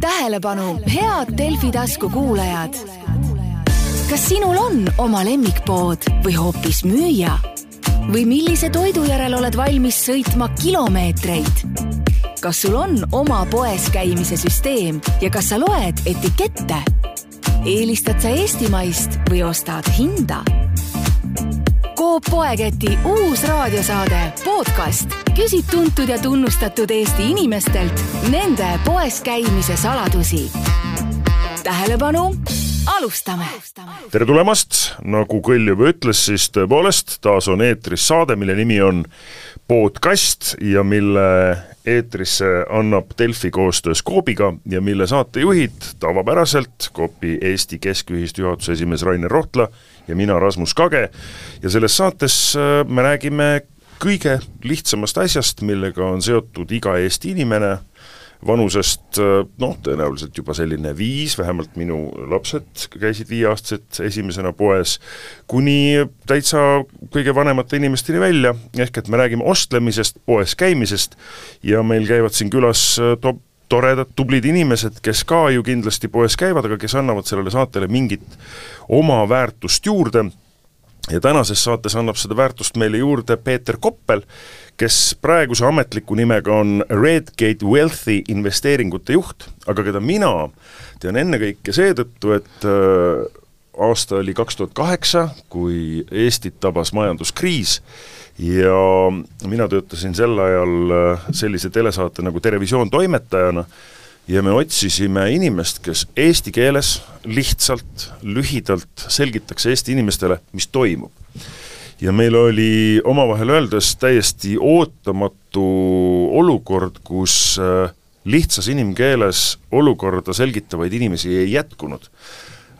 tähelepanu, head Delfi tasku kuulajad. kas sinul on oma lemmikpood või hoopis müüja? või millise toidu järel oled valmis sõitma kilomeetreid? kas sul on oma poes käimise süsteem ja kas sa loed etikette? eelistad sa eestimaist või ostad hinda? Coop Poeketi uus raadiosaade podcast küsib tuntud ja tunnustatud Eesti inimestelt nende poes käimise saladusi. tähelepanu, alustame. tere tulemast, nagu Kõll juba ütles, siis tõepoolest taas on eetris saade, mille nimi on podcast ja mille eetrisse annab Delfi koostöös Coopiga ja mille saatejuhid tavapäraselt Coopi Eesti Keskühistu juhatuse esimees Rainer Rohtla ja mina, Rasmus Kage, ja selles saates äh, me räägime kõige lihtsamast asjast, millega on seotud iga Eesti inimene, vanusest äh, noh, tõenäoliselt juba selline viis, vähemalt minu lapsed käisid viieaastased esimesena poes, kuni täitsa kõige vanemate inimesteni välja, ehk et me räägime ostlemisest, poes käimisest ja meil käivad siin külas äh, top toredad, tublid inimesed, kes ka ju kindlasti poes käivad, aga kes annavad sellele saatele mingit oma väärtust juurde ja tänases saates annab seda väärtust meile juurde Peeter Koppel, kes praeguse ametliku nimega on Redgate Wealthy investeeringute juht, aga keda mina tean ennekõike seetõttu, et äh, aasta oli kaks tuhat kaheksa, kui Eestit tabas majanduskriis ja mina töötasin sel ajal äh, sellise telesaate nagu Terevisioon toimetajana ja me otsisime inimest, kes eesti keeles lihtsalt, lühidalt selgitaks Eesti inimestele, mis toimub. ja meil oli omavahel öeldes täiesti ootamatu olukord, kus äh, lihtsas inimkeeles olukorda selgitavaid inimesi ei jätkunud.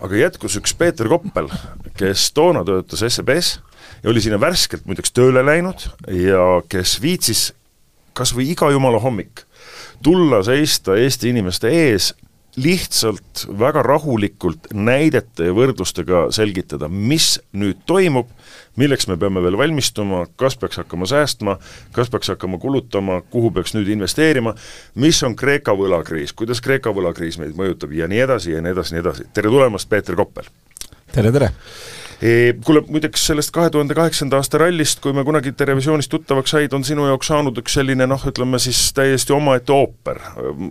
aga jätkus üks Peeter Koppel, kes toona töötas SEB-s ja oli sinna värskelt muideks tööle läinud ja kes viitsis kas või iga jumala hommik tulla seista Eesti inimeste ees, lihtsalt väga rahulikult näidete ja võrdlustega selgitada, mis nüüd toimub, milleks me peame veel valmistuma, kas peaks hakkama säästma, kas peaks hakkama kulutama, kuhu peaks nüüd investeerima, mis on Kreeka võlakriis, kuidas Kreeka võlakriis meid mõjutab ja nii edasi ja nii edasi, nii edasi. tere tulemast, Peeter Koppel! tere, tere! Kuule, muideks sellest kahe tuhande kaheksanda aasta rallist, kui me kunagi Terevisioonis tuttavaks said, on sinu jaoks saanud üks selline noh, ütleme siis täiesti omaette ooper.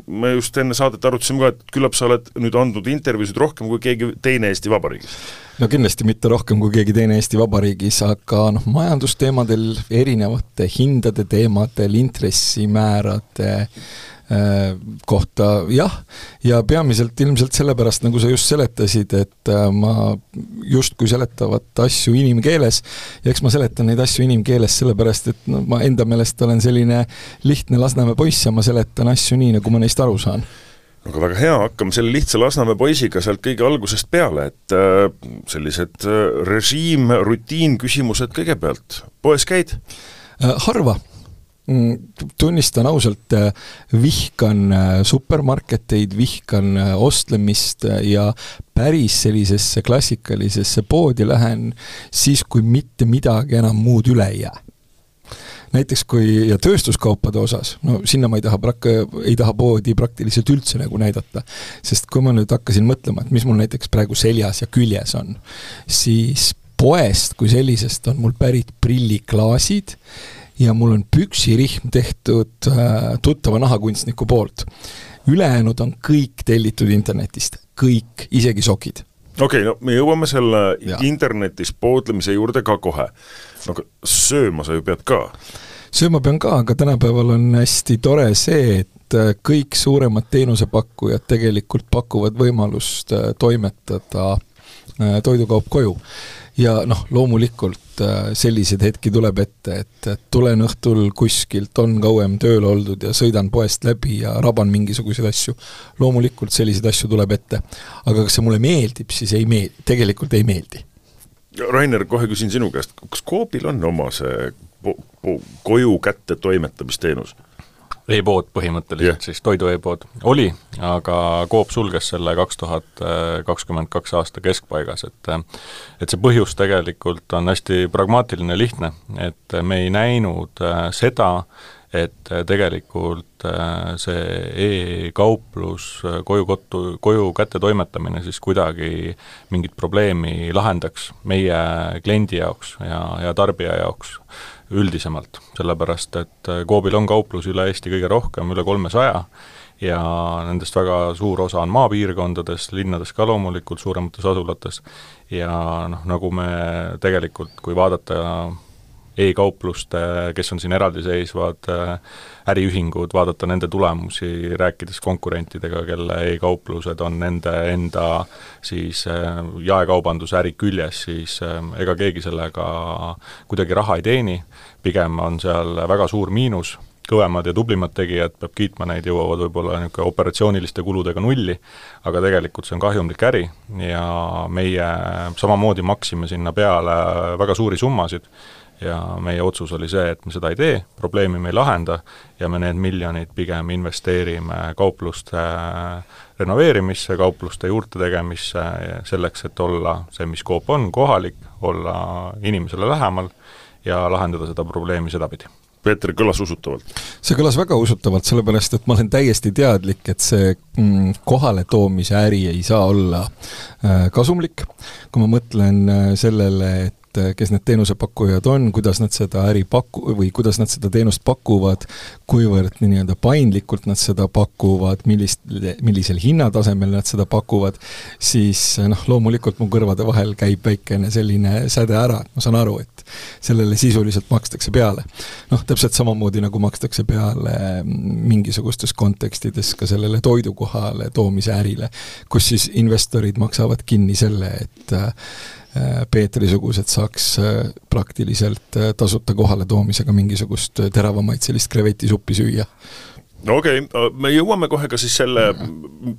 me just enne saadet arutasime ka, et küllap sa oled nüüd andnud intervjuusid rohkem kui keegi teine Eesti Vabariigis no kindlasti mitte rohkem kui keegi teine Eesti Vabariigis, aga noh, majandusteemadel, erinevate hindade teemadel, intressimäärade kohta jah, ja peamiselt ilmselt sellepärast, nagu sa just seletasid, et äh, ma justkui seletavat asju inimkeeles. Ja eks ma seletan neid asju inimkeeles sellepärast, et no ma enda meelest olen selline lihtne Lasnamäe poiss ja ma seletan asju nii, nagu ma neist aru saan. Aga väga hea, hakkame selle lihtsa Lasnamäe poisiga sealt kõige algusest peale, et äh, sellised äh, režiim, rutiinküsimused kõigepealt, poes käid? Äh,? Harva tunnistan ausalt, äh, vihkan äh, supermarketeid, vihkan äh, ostlemist ja päris sellisesse klassikalisesse poodi lähen siis, kui mitte midagi enam muud üle ei jää näiteks kui, ja tööstuskaupade osas, no sinna ma ei taha prak-, ei taha poodi praktiliselt üldse nagu näidata. sest kui ma nüüd hakkasin mõtlema, et mis mul näiteks praegu seljas ja küljes on, siis poest kui sellisest on mul pärit prilliklaasid ja mul on püksirihm tehtud äh, tuttava nahakunstniku poolt. ülejäänud on kõik tellitud internetist, kõik, isegi sokid. okei okay,, no me jõuame selle ja. internetis poodlemise juurde ka kohe. no aga sööma sa ju pead ka? sööma pean ka, aga tänapäeval on hästi tore see, et äh, kõik suuremad teenusepakkujad tegelikult pakuvad võimalust äh, toimetada toidukaup koju ja noh, loomulikult äh, selliseid hetki tuleb ette, et, tulen õhtul kuskilt, on kauem tööl oldud ja sõidan poest läbi ja raban mingisuguseid asju. loomulikult selliseid asju tuleb ette. aga kas see mulle meeldib, siis ei meeldi, tegelikult ei meeldi. Rainer, kohe küsin sinu käest, kas Coopil on oma see koju kätte toimetamisteenus? E-pood põhimõtteliselt yeah., siis toidu e-pood oli, aga Coop sulges selle kaks tuhat kakskümmend kaks aasta keskpaigas, et et see põhjus tegelikult on hästi pragmaatiline, lihtne, et me ei näinud äh, seda, et tegelikult see e-kauplus, koju kottu, koju kätte toimetamine siis kuidagi mingit probleemi lahendaks meie kliendi jaoks ja, ja tarbija jaoks üldisemalt, sellepärast et Coobil on kauplusi üle Eesti kõige rohkem, üle kolmesaja, ja nendest väga suur osa on maapiirkondades, linnades ka loomulikult, suuremates asulates, ja noh, nagu me tegelikult, kui vaadata e-kaupluste, kes on siin eraldiseisvad äh, äriühingud, vaadata nende tulemusi, rääkides konkurentidega, kelle e-kauplused on nende enda siis äh, jaekaubanduse äri küljes, siis äh, ega keegi sellega kuidagi raha ei teeni, pigem on seal väga suur miinus. Kõvemad ja tublimad tegijad, peab kiitma neid, jõuavad võib-olla niisugune operatsiooniliste kuludega nulli, aga tegelikult see on kahjumlik äri ja meie samamoodi maksime sinna peale väga suuri summasid ja meie otsus oli see, et me seda ei tee, probleemi me ei lahenda ja me need miljonid pigem investeerime kaupluste renoveerimisse, kaupluste juurde tegemisse, selleks, et olla see, mis Coop on, kohalik, olla inimesele lähemal ja lahendada seda probleemi sedapidi Peeter, kõlas usutavalt? see kõlas väga usutavalt, sellepärast et ma olen täiesti teadlik, et see mm, kohaletoomise äri ei saa olla äh, kasumlik. kui ma mõtlen äh, sellele, et et eh, kes need teenusepakkujad on, kuidas nad seda äri paku- või kuidas nad seda teenust pakuvad, kuivõrd nii-öelda paindlikult nad seda pakuvad, millist, millisel hinnatasemel nad seda pakuvad, siis eh, noh, loomulikult mu kõrvade vahel käib väikene selline säde ära, et ma saan aru, et sellele sisuliselt makstakse peale. noh, täpselt samamoodi, nagu makstakse peale mm, mingisugustes kontekstides ka sellele toidukohale toomise ärile, kus siis investorid maksavad kinni selle, et eh, Peetri-sugused saaks äh, praktiliselt äh, tasuta kohaletoomisega mingisugust teravamaid sellist krevetisuppi süüa no okei okay., me jõuame kohe ka siis selle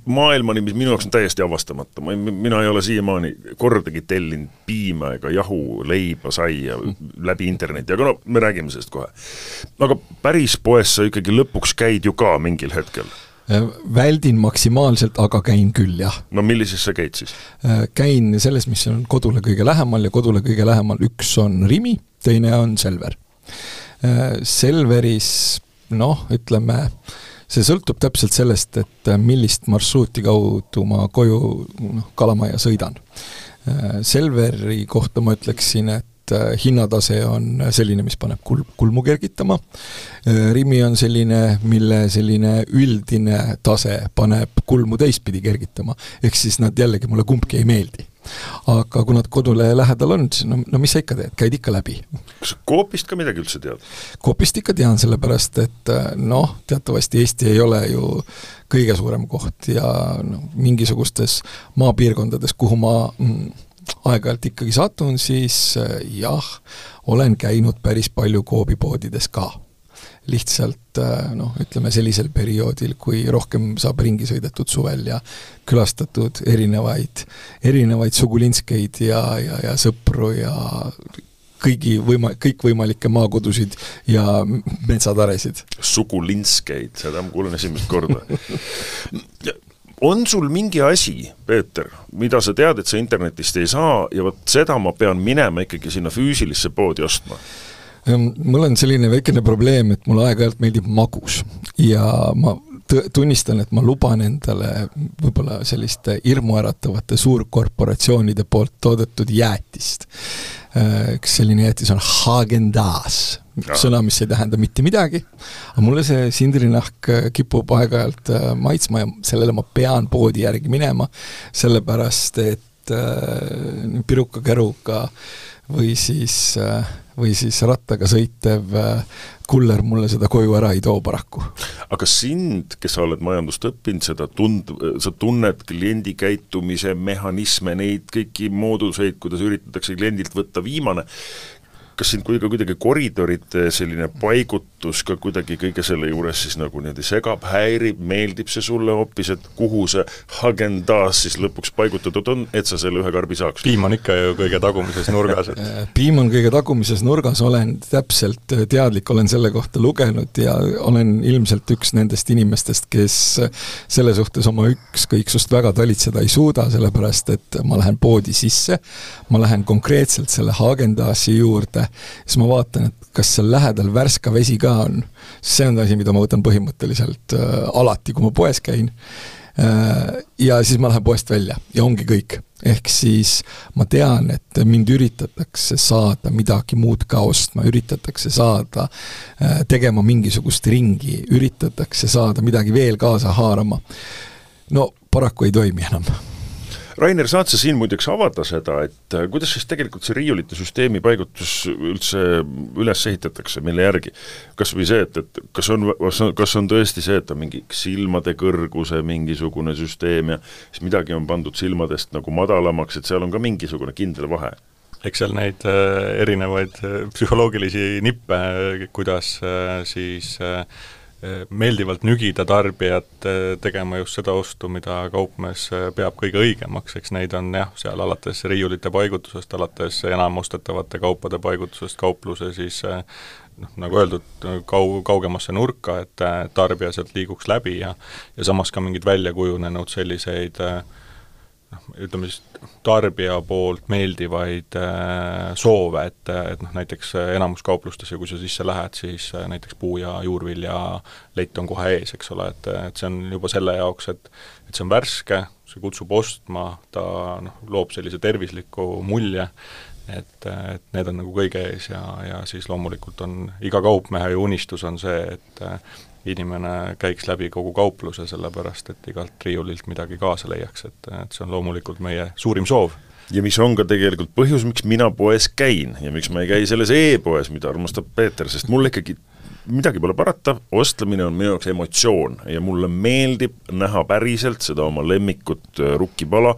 maailmani, mis minu jaoks on täiesti avastamata, ma, mina ei ole siiamaani kordagi tellinud piima ega jahu, leiba, saia läbi interneti, aga no me räägime sellest kohe. aga päris poes sa ikkagi lõpuks käid ju ka mingil hetkel Äh, väldin maksimaalselt, aga käin küll, jah. no millises sa käid siis? Äh, käin selles, mis on kodule kõige lähemal ja kodule kõige lähemal üks on Rimi, teine on Selver. Äh, Selveris noh, ütleme, see sõltub täpselt sellest, et millist marsruuti kaudu ma koju noh, Kalamajja sõidan. Selveri kohta ma ütleksin, et et äh, hinnatase on selline, mis paneb kul-, kulmu kergitama, äh, Rimi on selline, mille selline üldine tase paneb kulmu teistpidi kergitama, ehk siis nad jällegi, mulle kumbki ei meeldi aga kui nad kodule lähedal on, siis no, no mis sa ikka teed, käid ikka läbi. kas sa Coopist ka midagi üldse tead? Coopist ikka tean, sellepärast et äh, noh, teatavasti Eesti ei ole ju kõige suurem koht ja noh, mingisugustes maapiirkondades, kuhu ma mm, aeg-ajalt ikkagi satun, siis äh, jah, olen käinud päris palju Coopi poodides ka. lihtsalt äh, noh, ütleme sellisel perioodil, kui rohkem saab ringi sõidetud suvel ja külastatud erinevaid, erinevaid sugulinskeid ja, ja, ja sõpru ja kõigi võima-, kõikvõimalikke maakodusid ja metsataresid. sugulinskeid, seda ma kuulen esimest korda on sul mingi asi, Peeter, mida sa tead, et sa internetist ei saa ja vot seda ma pean minema ikkagi sinna füüsilisse poodi ostma? Ehm, mul on selline väikene probleem, et mulle aeg-ajalt meeldib magus ja ma tunnistan, et ma luban endale võib-olla selliste hirmuäratavate suurkorporatsioonide poolt toodetud jäätist. Üks selline jäätis on Häagen-Dazs sõna, mis ei tähenda mitte midagi, aga mulle see sindrinahk äh, kipub aeg-ajalt äh, maitsma ja sellele ma pean poodi järgi minema, sellepärast et äh, pirukakäruga või siis, või siis rattaga sõitev kuller mulle seda koju ära ei too paraku. aga sind, kes sa oled majandust õppinud, seda tund-, sa tunned kliendi käitumise mehhanisme, neid kõiki mooduseid, kuidas üritatakse kliendilt võtta viimane, kas sind kuidagi, kuidagi koridoride selline paigutus ka kuidagi kõige selle juures siis nagu niimoodi segab, häirib, meeldib see sulle hoopis, et kuhu see Hagen-Dazs siis lõpuks paigutatud on, et sa selle ühe karbi saaks? piim on ikka ju kõige tagumises nurgas, et äh, piim on kõige tagumises nurgas, olen täpselt teadlik, olen selle kohta lugenud ja olen ilmselt üks nendest inimestest, kes selle suhtes oma ükskõiksust väga talitseda ei suuda, sellepärast et ma lähen poodi sisse, ma lähen konkreetselt selle Hagen-Dazsi juurde siis ma vaatan, et kas seal lähedal värska vesi ka on. see on asi, mida ma võtan põhimõtteliselt äh, alati, kui ma poes käin äh,. ja siis ma lähen poest välja ja ongi kõik. ehk siis ma tean, et mind üritatakse saada midagi muud ka ostma, üritatakse saada äh, tegema mingisugust ringi, üritatakse saada midagi veel kaasa haarama. no paraku ei toimi enam Rainer, saad sa siin muideks avada seda, et äh, kuidas siis tegelikult see riiulite süsteemi paigutus üldse üles ehitatakse, mille järgi? kas või see, et, et kas on, kas on tõesti see, et on mingi silmade kõrguse mingisugune süsteem ja siis midagi on pandud silmadest nagu madalamaks, et seal on ka mingisugune kindel vahe? eks seal neid äh, erinevaid äh, psühholoogilisi nippe, kuidas siis äh, meeldivalt nügida tarbijat tegema just seda ostu, mida kaupmees peab kõige õigemaks, eks neid on jah, seal alates riiulite paigutusest, alates enam ostetavate kaupade paigutusest kaupluse siis noh, nagu öeldud, kau-, kaugemasse nurka, et tarbija sealt liiguks läbi ja ja samas ka mingeid välja kujunenud selliseid äh, noh, ütleme siis tarbija poolt meeldivaid äh, soove, et, et noh, näiteks äh, enamus kauplustesse, kui sa sisse lähed, siis äh, näiteks puu- ja juurvilja lett on kohe ees, eks ole, et, et see on juba selle jaoks, et et see on värske, see kutsub ostma, ta noh, loob sellise tervisliku mulje, et, et need on nagu kõige ees ja, ja siis loomulikult on iga kaupmehe unistus on see, et inimene käiks läbi kogu kaupluse, sellepärast et igalt riiulilt midagi kaasa leiaks, et, et see on loomulikult meie suurim soov. Ja mis on ka tegelikult põhjus, miks mina poes käin ja miks ma ei käi selles e-poes, mida armastab Peeter, sest mulle ikkagi midagi pole parata, ostlemine on minu jaoks emotsioon ja mulle meeldib näha päriselt seda oma lemmikut äh, rukkipala,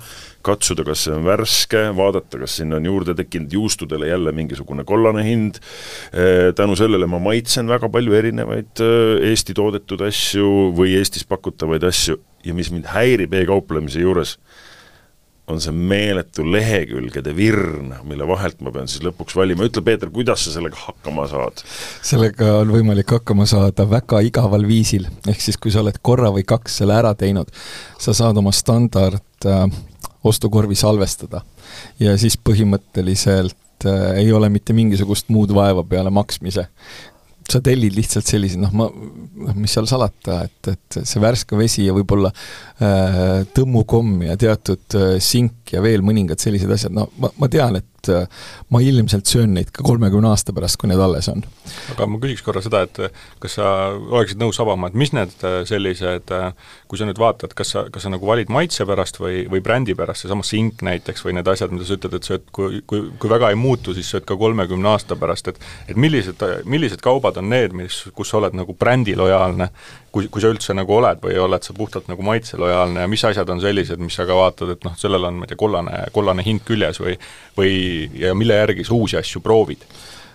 katsuda, kas see on värske, vaadata, kas sinna on juurde tekkinud juustudele jälle mingisugune kollane hind, äh, tänu sellele ma maitsen väga palju erinevaid äh, Eesti toodetud asju või Eestis pakutavaid asju ja mis mind häirib e-kauplemise juures on see meeletu lehekülgede virn, mille vahelt ma pean siis lõpuks valima, ütle Peeter, kuidas sa sellega hakkama saad? sellega on võimalik hakkama saada väga igaval viisil, ehk siis kui sa oled korra või kaks selle ära teinud, sa saad oma standard äh, ostukorvi salvestada. Ja siis põhimõtteliselt äh, ei ole mitte mingisugust muud vaeva peale maksmise sa tellid lihtsalt selliseid, noh, ma, noh, mis seal salata, et, et see värske vesi ja võib-olla äh, tõmmukomm ja teatud äh, sink ja veel mõningad sellised asjad, no ma, ma tean, et äh, ma ilmselt söön neid ka kolmekümne aasta pärast, kui need alles on. aga ma küsiks korra seda, et kas sa oleksid nõus avama, et mis need äh, sellised, äh, kui sa nüüd vaatad, kas sa, kas sa nagu valid maitse pärast või, või brändi pärast, seesama sink näiteks või need asjad, mida sa ütled, et sööd, kui, kui, kui väga ei muutu, siis sööd ka kolmekümne aasta pärast, et et millised, millised kaubad on need, mis, kus sa oled nagu brändilojaalne, kui, kui sa üldse nagu oled või oled sa puhtalt nagu maitselojaalne ja mis asjad on sellised, mis sa ka vaatad, et noh, sellel on, ma ei tea, kollane, kollane hind küljes või või ja mille järgi sa uusi asju proovid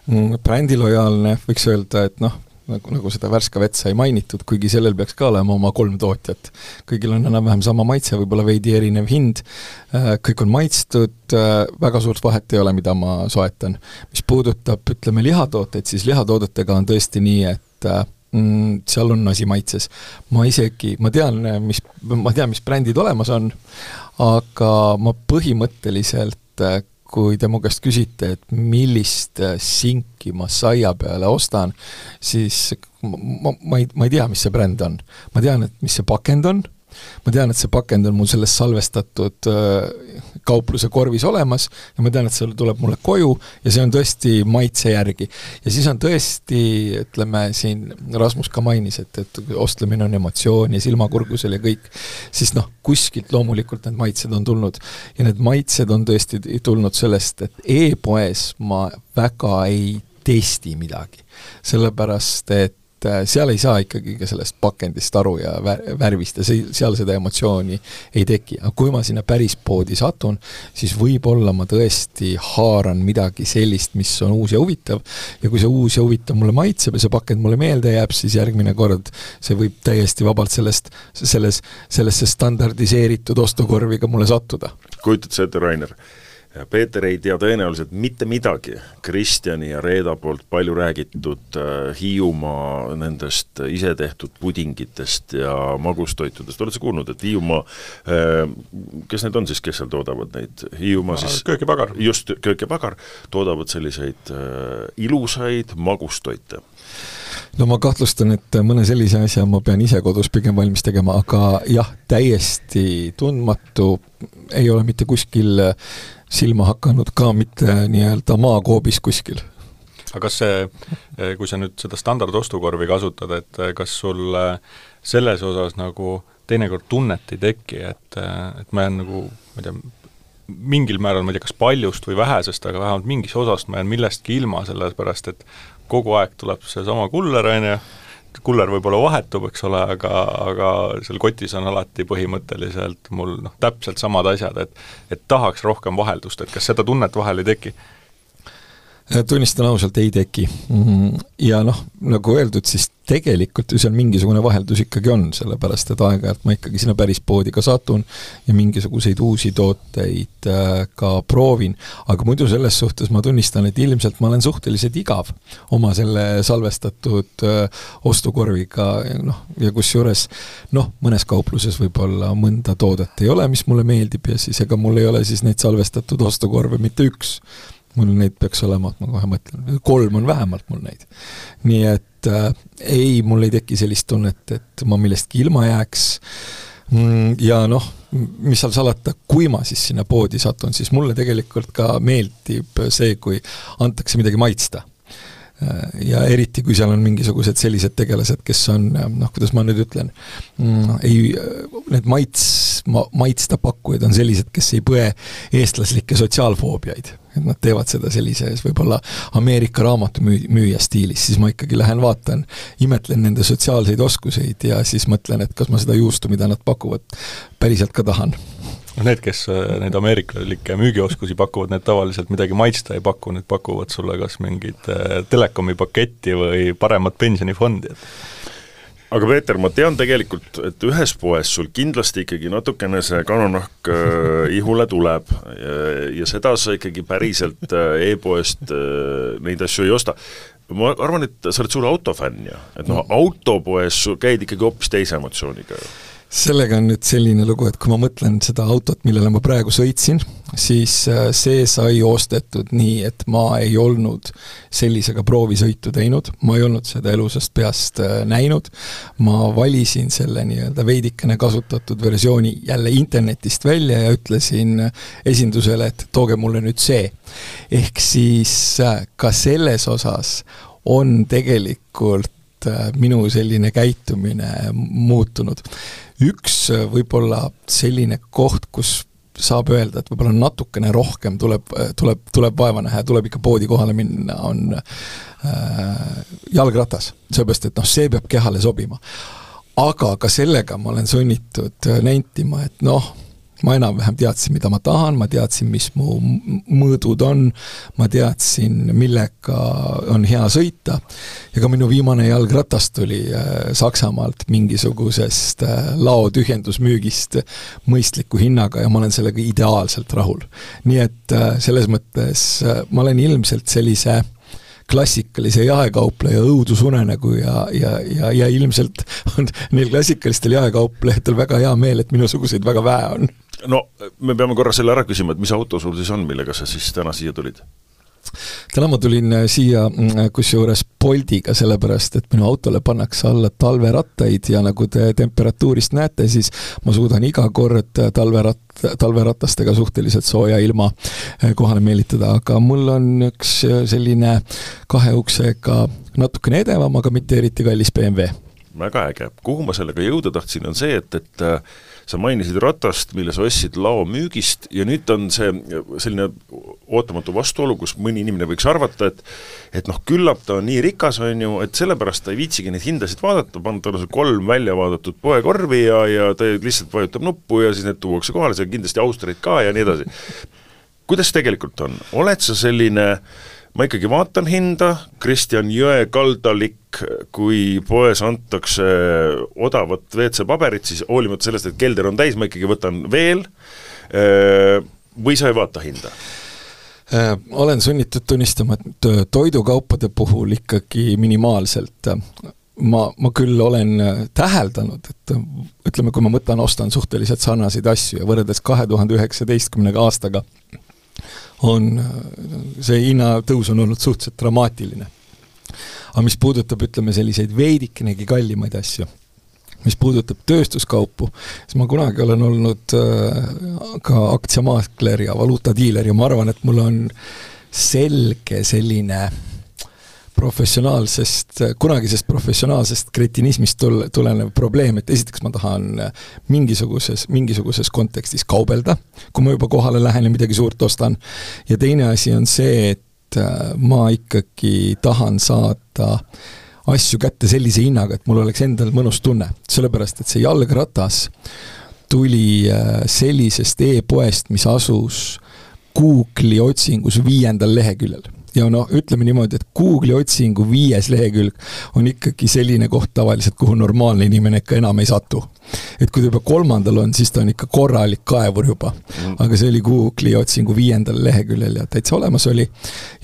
mm,? Brändilojaalne, võiks öelda, et noh, nagu, nagu seda Värska vett sai mainitud, kuigi sellel peaks ka olema oma kolm tootjat. kõigil on enam-vähem sama maitse, võib-olla veidi erinev hind, äh, kõik on maitstud, äh, väga suurt vahet ei ole, mida ma soetan. mis puudutab, ütleme, lihatooteid, siis lihatoodetega on tõesti nii, et äh, mm, seal on asi maitses. ma isegi, ma tean, mis, ma tean, mis brändid olemas on, aga ma põhimõtteliselt kui te mu käest küsite, et millist äh, sinki ma saia peale ostan, siis ma, ma, ma ei, ma ei tea, mis see bränd on. ma tean, et mis see pakend on, ma tean, et see pakend on mul selles salvestatud äh, kaupluse korvis olemas ja ma tean, et see tuleb mulle koju ja see on tõesti maitse järgi. ja siis on tõesti, ütleme siin, Rasmus ka mainis, et, et ostlemine on emotsioon ja silmakurgusel ja kõik, siis noh, kuskilt loomulikult need maitsed on tulnud. ja need maitsed on tõesti tulnud sellest, et e-poes ma väga ei testi midagi. sellepärast, et et äh, seal ei saa ikkagi ka sellest pakendist aru ja värvist ja see, seal seda emotsiooni ei teki. aga kui ma sinna päris poodi satun, siis võib-olla ma tõesti haaran midagi sellist, mis on uus ja huvitav, ja kui see uus ja huvitav mulle maitseb ja see pakend mulle meelde jääb, siis järgmine kord see võib täiesti vabalt sellest, selles, sellesse standardiseeritud ostukorvi ka mulle sattuda. kujutad sa ette, Rainer? Ja Peeter ei tea tõenäoliselt mitte midagi Kristjani ja Reeda poolt palju räägitud äh, Hiiumaa nendest isetehtud pudingitest ja magustoitudest, oled sa kuulnud, et Hiiumaa äh,, kes need on siis, kes seal toodavad neid, Hiiumaa siis köögipagar. just, köögipagar, toodavad selliseid äh, ilusaid magustoite. No ma kahtlustan, et mõne sellise asja ma pean ise kodus pigem valmis tegema, aga jah, täiesti tundmatu, ei ole mitte kuskil silma hakanud ka mitte nii-öelda maakoobis kuskil. aga kas see, kui sa nüüd seda standardostukorvi kasutad, et kas sul selles osas nagu teinekord tunnet ei teki, et, et ma jään nagu, ma ei tea, mingil määral, ma ei tea, kas paljust või vähesest, aga vähemalt mingist osast ma jään millestki ilma, sellepärast et kogu aeg tuleb seesama kuller, on ju, kuller võib-olla vahetub, eks ole, aga, aga seal kotis on alati põhimõtteliselt mul noh, täpselt samad asjad, et et tahaks rohkem vaheldust, et kas seda tunnet vahel ei teki? Tunnistan ausalt, ei teki. Mhm. ja noh, nagu öeldud, siis tegelikult ju seal mingisugune vaheldus ikkagi on, sellepärast et aeg-ajalt ma ikkagi sinna päris poodi ka satun ja mingisuguseid uusi tooteid äh, ka proovin, aga muidu selles suhtes ma tunnistan, et ilmselt ma olen suhteliselt igav oma selle salvestatud äh, ostukorviga, noh, ja kusjuures noh, mõnes kaupluses võib-olla mõnda toodet ei ole, mis mulle meeldib ja siis ega mul ei ole siis neid salvestatud ostukorve mitte üks mul neid peaks olema, ma kohe mõtlen, kolm on vähemalt mul neid. nii et äh, ei, mul ei teki sellist tunnet, et ma millestki ilma jääks mm, ja noh, mis seal salata, kui ma siis sinna poodi satun, siis mulle tegelikult ka meeldib see, kui antakse midagi maitsta Äh, ja eriti, kui seal on mingisugused sellised tegelased, kes on äh, noh, kuidas ma nüüd ütlen, mm, ei, need maits, ma-, maitsta pakkujad on sellised, kes ei põe eestlaslikke sotsiaalfoobiaid. Et nad teevad seda sellises võib-olla Ameerika raamatumüüja stiilis, siis ma ikkagi lähen vaatan, imetlen nende sotsiaalseid oskuseid ja siis mõtlen, et kas ma seda juustu, mida nad pakuvad, päriselt ka tahan. Noh, need, kes äh, neid ameeriklalikke müügioskusi pakuvad, need tavaliselt midagi maitsta ei paku, need pakuvad sulle kas mingit äh, telekomi paketti või paremat pensionifondi, et aga Peeter, ma tean tegelikult, et ühes poes sul kindlasti ikkagi natukene see kanonahk äh, ihule tuleb ja, ja seda sa ikkagi päriselt äh, e-poest äh, neid asju ei osta. ma arvan, et sa oled suur autofänn ju, et noh, autopoes käid ikkagi hoopis teise emotsiooniga ju sellega on nüüd selline lugu, et kui ma mõtlen seda autot, millele ma praegu sõitsin, siis äh, see sai ostetud nii, et ma ei olnud sellisega proovisõitu teinud, ma ei olnud seda elusast peast äh, näinud, ma valisin selle nii-öelda veidikene kasutatud versiooni jälle internetist välja ja ütlesin esindusele, et tooge mulle nüüd see. ehk siis äh, ka selles osas on tegelikult minu selline käitumine muutunud üks äh, võib-olla selline koht, kus saab öelda, et võib-olla natukene rohkem tuleb, äh, tuleb, tuleb vaeva näha ja tuleb ikka poodi kohale minna, on äh, jalgratas. sellepärast, et noh, see peab kehale sobima. aga ka sellega ma olen sunnitud äh, nentima, et noh, ma enam-vähem teadsin, mida ma tahan, ma teadsin, mis mu mõõdud on, ma teadsin, millega on hea sõita ja ka minu viimane jalgratas tuli äh, Saksamaalt mingisugusest äh, laotühjendusmüügist mõistliku hinnaga ja ma olen sellega ideaalselt rahul. nii et äh, selles mõttes ma olen ilmselt sellise klassikalise jaekaupleja õudusunenägu ja, ja, ja, ja ilmselt on neil klassikalistel jaekauplejatel väga hea meel, et minusuguseid väga vähe on no me peame korra selle ära küsima, et mis auto sul siis on, millega sa siis täna siia tulid? täna ma tulin äh, siia mm, kusjuures Boltiga, sellepärast et minu autole pannakse alla talverattaid ja nagu te temperatuurist näete, siis ma suudan iga kord talverat-, talveratastega suhteliselt sooja ilma äh, kohale meelitada, aga mul on üks äh, selline kahe uksega natukene edevam, aga mitte eriti kallis BMW. väga äge, kuhu ma sellega jõuda tahtsin, on see, et, et sa mainisid ratast, mille sa ostsid laomüügist ja nüüd on see selline ootamatu vastuolu, kus mõni inimene võiks arvata, et et noh, küllap ta on nii rikas, on ju, et sellepärast ta ei viitsigi neid hindasid vaadata, pannud talle kolm välja vaadatud poekorvi ja, ja ta lihtsalt vajutab nuppu ja siis need tuuakse kohale, seal kindlasti Austriat ka ja nii edasi. kuidas tegelikult on, oled sa selline äh, ma ikkagi vaatan hinda, Kristjan Jõe kaldalik, kui poes antakse odavat WC-paberit, siis hoolimata sellest, et kelder on täis, ma ikkagi võtan veel, või sa ei vaata hinda? Äh, olen sunnitud tunnistama, et äh, toidukaupade puhul ikkagi minimaalselt. ma, ma küll olen äh, täheldanud, et ütleme, kui ma mõtlen, ostan suhteliselt sarnaseid asju ja võrreldes kahe tuhande üheksateistkümnenda aastaga on see hinnatõus on olnud suhteliselt dramaatiline. aga mis puudutab, ütleme, selliseid veidikenegi kallimaid asju mis puudutab tööstuskaupu, siis ma kunagi olen olnud äh, ka aktsiamaakler ja valuutadiiler ja ma arvan, et mul on selge selline professionaalsest, kunagisest professionaalsest kretinismist tul-, tulenev probleem, et esiteks ma tahan mingisuguses, mingisuguses kontekstis kaubelda, kui ma juba kohale lähen ja midagi suurt ostan, ja teine asi on see, et äh, ma ikkagi tahan saada asju kätte sellise hinnaga, et mul oleks endal mõnus tunne, sellepärast et see jalgratas tuli äh, sellisest e-poest, mis asus Google'i otsingus viiendal leheküljel ja noh, ütleme niimoodi, et Google'i otsingu viies lehekülg on ikkagi selline koht tavaliselt, kuhu normaalne inimene ikka enam ei satu. et kui ta juba kolmandal on, siis ta on ikka korralik kaevur juba. Mm. aga see oli Google'i otsingu viiendal leheküljel ja täitsa olemas oli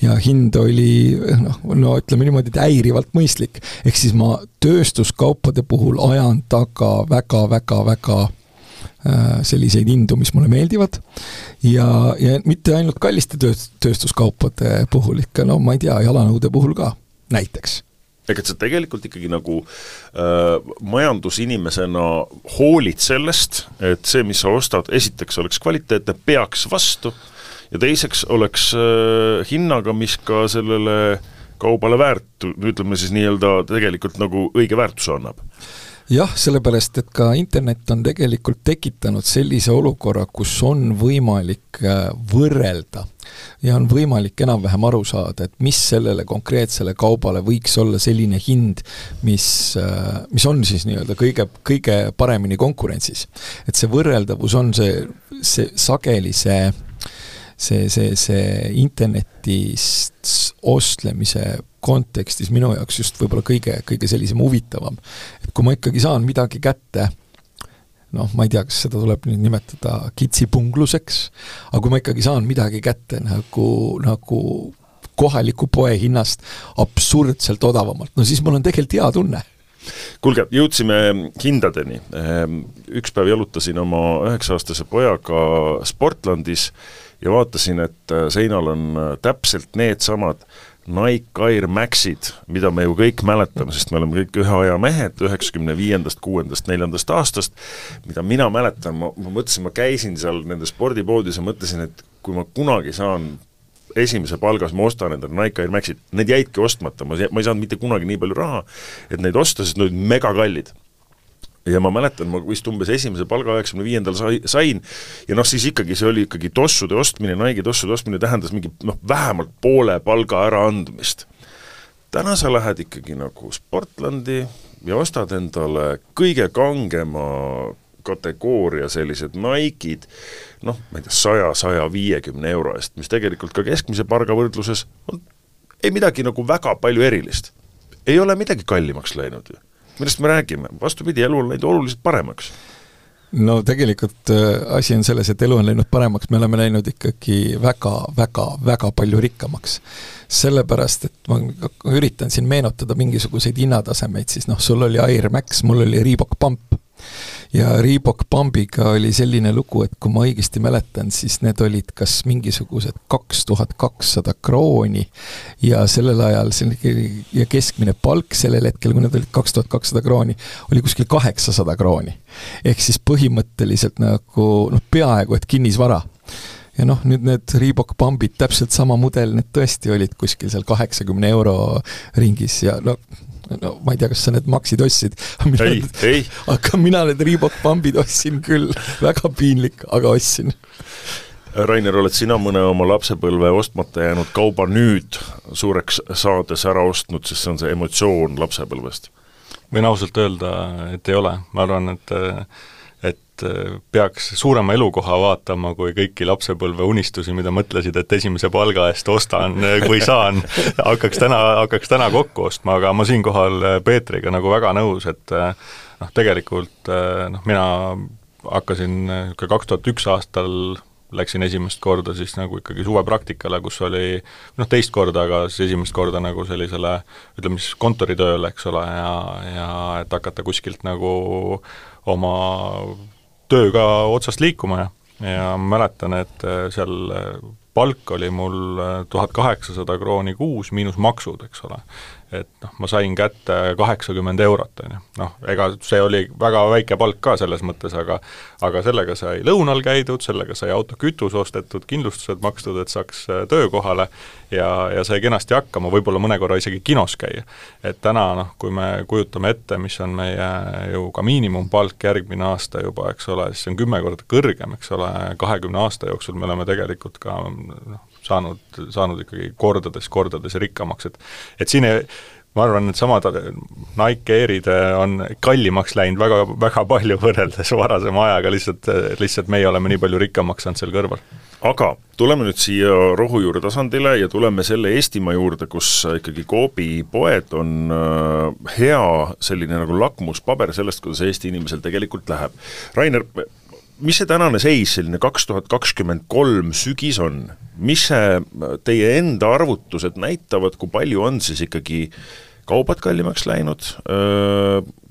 ja hind oli noh, no ütleme niimoodi, et häirivalt mõistlik. ehk siis ma tööstuskaupade puhul ajan taga väga-väga-väga selliseid hindu, mis mulle meeldivad. Ja, ja mitte ainult kalliste tööst-, tööstuskaupade puhul ikka, no ma ei tea, jalanõude puhul ka, näiteks. Ehk et sa tegelikult ikkagi nagu äh, majandusinimesena hoolid sellest, et see, mis sa ostad, esiteks oleks kvaliteetne, peaks vastu ja teiseks oleks äh, hinnaga, mis ka sellele kaubale väärt, ütleme siis nii-öelda tegelikult nagu õige väärtuse annab jah, sellepärast et ka internet on tegelikult tekitanud sellise olukorra, kus on võimalik äh, võrrelda ja on võimalik enam-vähem aru saada, et mis sellele konkreetsele kaubale võiks olla selline hind, mis, äh, mis on siis nii-öelda kõige, kõige paremini konkurentsis. et see võrreldavus on see, see sageli see see, see, see internetist ostlemise kontekstis minu jaoks just võib-olla kõige, kõige sellisem huvitavam. et kui ma ikkagi saan midagi kätte, noh, ma ei tea, kas seda tuleb nüüd nimetada kitsipungluseks, aga kui ma ikkagi saan midagi kätte nagu, nagu kohaliku poe hinnast absurdselt odavamalt, no siis mul on tegelikult hea tunne kuulge, jõudsime hindadeni. Ehm, üks päev jalutasin oma üheksa-aastase pojaga Sportlandis ja vaatasin, et seinal on täpselt needsamad Nike Air Maxid, mida me ju kõik mäletame, sest me oleme kõik ühe aja mehed üheksakümne viiendast, kuuendast, neljandast aastast, mida mina mäletan, ma, ma mõtlesin, ma käisin seal nendes spordipoodides ja mõtlesin, et kui ma kunagi saan esimese palgas ma ostan endale Nike Air Maxid, need jäidki ostmata, ma, ma ei saanud mitte kunagi nii palju raha, et neid osta, sest nad olid megakallid ja ma mäletan, ma vist umbes esimese palga üheksakümne viiendal sai, sain ja noh, siis ikkagi see oli ikkagi tossude ostmine, Nike'i tossude ostmine tähendas mingi noh, vähemalt poole palga äraandmist. täna sa lähed ikkagi nagu Sportlandi ja ostad endale kõige kangema kategooria sellised Nike'id noh, ma ei tea, saja, saja viiekümne euro eest, mis tegelikult ka keskmise palga võrdluses on ei midagi nagu väga palju erilist. ei ole midagi kallimaks läinud ju millest me räägime, vastupidi, elu on läinud oluliselt paremaks. No tegelikult äh, asi on selles, et elu on läinud paremaks, me oleme läinud ikkagi väga, väga, väga palju rikkamaks. sellepärast, et ma üritan siin meenutada mingisuguseid hinnatasemeid, siis noh, sul oli Air Max, mul oli Reebok Pump ja Reebok Pumbiga oli selline lugu, et kui ma õigesti mäletan, siis need olid kas mingisugused kaks tuhat kakssada krooni ja sellel ajal see ja keskmine palk sellel hetkel, kui need olid kaks tuhat kakssada krooni, oli kuskil kaheksasada krooni. ehk siis põhimõtteliselt nagu noh, peaaegu et kinnisvara ja noh, nüüd need Reebok Pumbid, täpselt sama mudel, need tõesti olid kuskil seal kaheksakümne euro ringis ja no no ma ei tea, kas sa need maksid ostsid. ei, ei. aga mina need Reebok pambid ostsin küll, väga piinlik, aga ostsin. Rainer, oled sina mõne oma lapsepõlve ostmata jäänud kauba nüüd suureks saades ära ostnud, sest see on see emotsioon lapsepõlvest? võin ausalt öelda, et ei ole, ma arvan, et et äh, peaks suurema elukoha vaatama kui kõiki lapsepõlve unistusi, mida mõtlesid, et esimese palga eest ostan või saan, hakkaks täna, hakkaks täna kokku ostma, aga ma siinkohal äh, Peetriga nagu väga nõus, et äh, noh, tegelikult noh, mina hakkasin niisugune kaks tuhat üks aastal läksin esimest korda siis nagu ikkagi suvepraktikale, kus oli noh, teist korda, aga siis esimest korda nagu sellisele ütleme siis kontoritööle, eks ole, ja, ja et hakata kuskilt nagu oma tööga otsast liikuma ja ja mäletan, et seal palk oli mul tuhat kaheksasada krooni kuus miinus maksud, eks ole et noh, ma sain kätte kaheksakümmend eurot, on ju. noh, ega see oli väga väike palk ka selles mõttes, aga aga sellega sai lõunal käidud, sellega sai auto kütus ostetud, kindlustused makstud, et saaks äh, töökohale ja, ja sai kenasti hakkama, võib-olla mõne korra isegi kinos käia. et täna noh, kui me kujutame ette, mis on meie ju ka miinimumpalk järgmine aasta juba, eks ole, siis see on kümme korda kõrgem, eks ole, kahekümne aasta jooksul me oleme tegelikult ka noh, saanud, saanud ikkagi kordades, kordades rikkamaks, et et siin ei, ma arvan, needsamad Nike Airid on kallimaks läinud väga, väga palju võrreldes varasema ajaga, lihtsalt, lihtsalt meie oleme nii palju rikkamaks saanud seal kõrval. aga tuleme nüüd siia rohujuure tasandile ja tuleme selle Eestimaa juurde, kus ikkagi Coopi poed on äh, hea selline nagu lakmuspaber sellest, kuidas Eesti inimesel tegelikult läheb. Rainer, mis see tänane seis, selline kaks tuhat kakskümmend kolm sügis on, mis see teie enda arvutused näitavad, kui palju on siis ikkagi kaubad kallimaks läinud,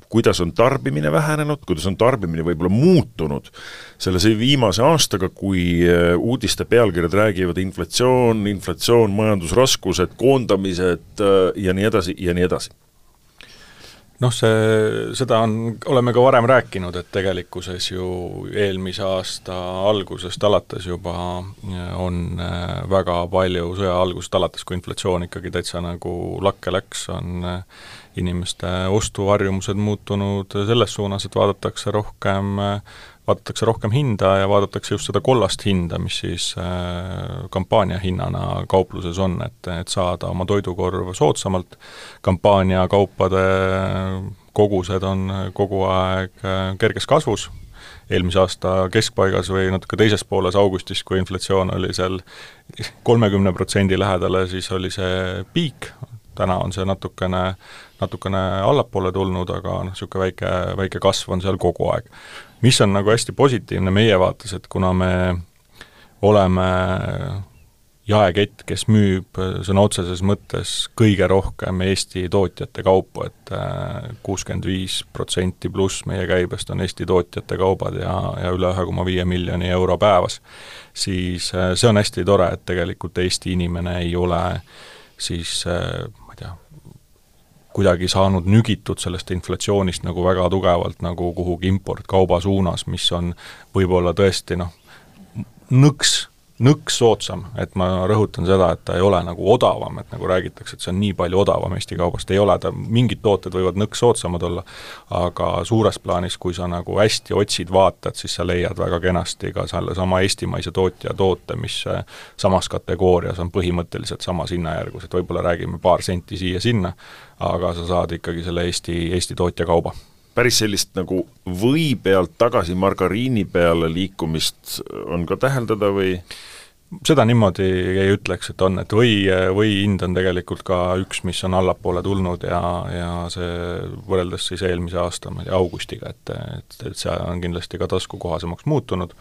kuidas on tarbimine vähenenud, kuidas on tarbimine võib-olla muutunud selle viimase aastaga, kui uudiste pealkirjad räägivad inflatsioon, inflatsioon, majandusraskused, koondamised ja nii edasi ja nii edasi noh, see, seda on, oleme ka varem rääkinud, et tegelikkuses ju eelmise aasta algusest alates juba on äh, väga palju, sõja algusest alates, kui inflatsioon ikkagi täitsa nagu lakke läks, on äh, inimeste ostuharjumused muutunud selles suunas, et vaadatakse rohkem vaadatakse rohkem hinda ja vaadatakse just seda kollast hinda, mis siis äh, kampaaniahinnana kaupluses on, et, et saada oma toidukorv soodsamalt, kampaaniakaupade kogused on kogu aeg äh, kerges kasvus, eelmise aasta keskpaigas või natuke teises pooles augustis, kui inflatsioon oli seal kolmekümne protsendi lähedale, siis oli see piik, täna on see natukene, natukene allapoole tulnud, aga noh, niisugune väike, väike kasv on seal kogu aeg mis on nagu hästi positiivne meie vaates, et kuna me oleme jaekett, kes müüb sõna otseses mõttes kõige rohkem Eesti tootjate kaupu et, et äh, kuuskümmend viis protsenti pluss meie käibest on Eesti tootjate kaubad ja, ja üle ühe koma viie miljoni euro päevas, siis äh, see on hästi tore, et tegelikult Eesti inimene ei ole siis äh, kuidagi saanud nügitud sellest inflatsioonist nagu väga tugevalt nagu kuhugi importkauba suunas, mis on võib-olla tõesti noh, nõks nõks soodsam, et ma rõhutan seda, et ta ei ole nagu odavam, et nagu räägitakse, et see on nii palju odavam Eesti kaubast, ei ole, ta, mingid tooted võivad nõks soodsamad olla, aga suures plaanis, kui sa nagu hästi otsid, vaatad, siis sa leiad väga kenasti ka sellesama eestimaise tootja toote, mis äh, samas kategoorias on põhimõtteliselt samas hinnajärgus, et võib-olla räägime paar senti siia-sinna, aga sa saad ikkagi selle Eesti, Eesti tootja kauba. Päris sellist nagu või pealt tagasi margariini peale liikumist on ka täheldada või? Seda niimoodi ei ütleks, et on, et või, või hind on tegelikult ka üks, mis on allapoole tulnud ja, ja see võrreldes siis eelmise aasta, ma ei tea, augustiga, et, et, et see on kindlasti ka taskukohasemaks muutunud.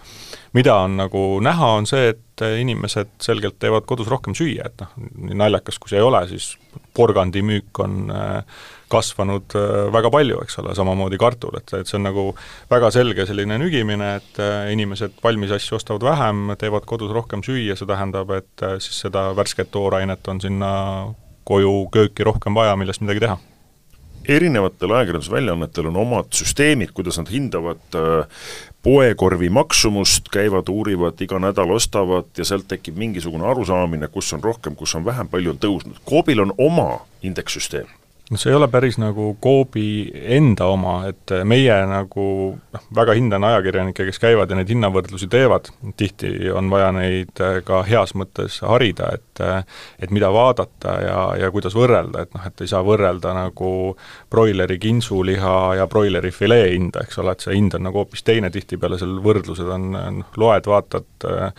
mida on nagu näha, on see, et inimesed selgelt teevad kodus rohkem süüa, et noh, nii naljakas kui see ei ole, siis porgandimüük on äh, kasvanud äh, väga palju, eks ole, samamoodi kartul, et, et see on nagu väga selge selline nügimine, et äh, inimesed valmis asju ostavad vähem, teevad kodus rohkem süüa, see tähendab, et äh, siis seda värsket toorainet on sinna koju kööki rohkem vaja, millest midagi teha erinevatel ajakirjandusväljaannetel on omad süsteemid, kuidas nad hindavad poekorvi maksumust, käivad, uurivad, iga nädal ostavad ja sealt tekib mingisugune arusaamine, kus on rohkem, kus on vähem, palju on tõusnud. Coobil on oma indekssüsteem noh, see ei ole päris nagu Coopi enda oma, et meie nagu noh, väga hindan ajakirjanikke, kes käivad ja neid hinnavõrdlusi teevad, tihti on vaja neid äh, ka heas mõttes harida, et äh, et mida vaadata ja, ja kuidas võrrelda, et noh, et ei saa võrrelda nagu broileri kintsuliha ja broileri filee hinda, eks ole, et see hind on nagu hoopis teine, tihtipeale seal võrdlused on, noh, loed, vaatad Äh,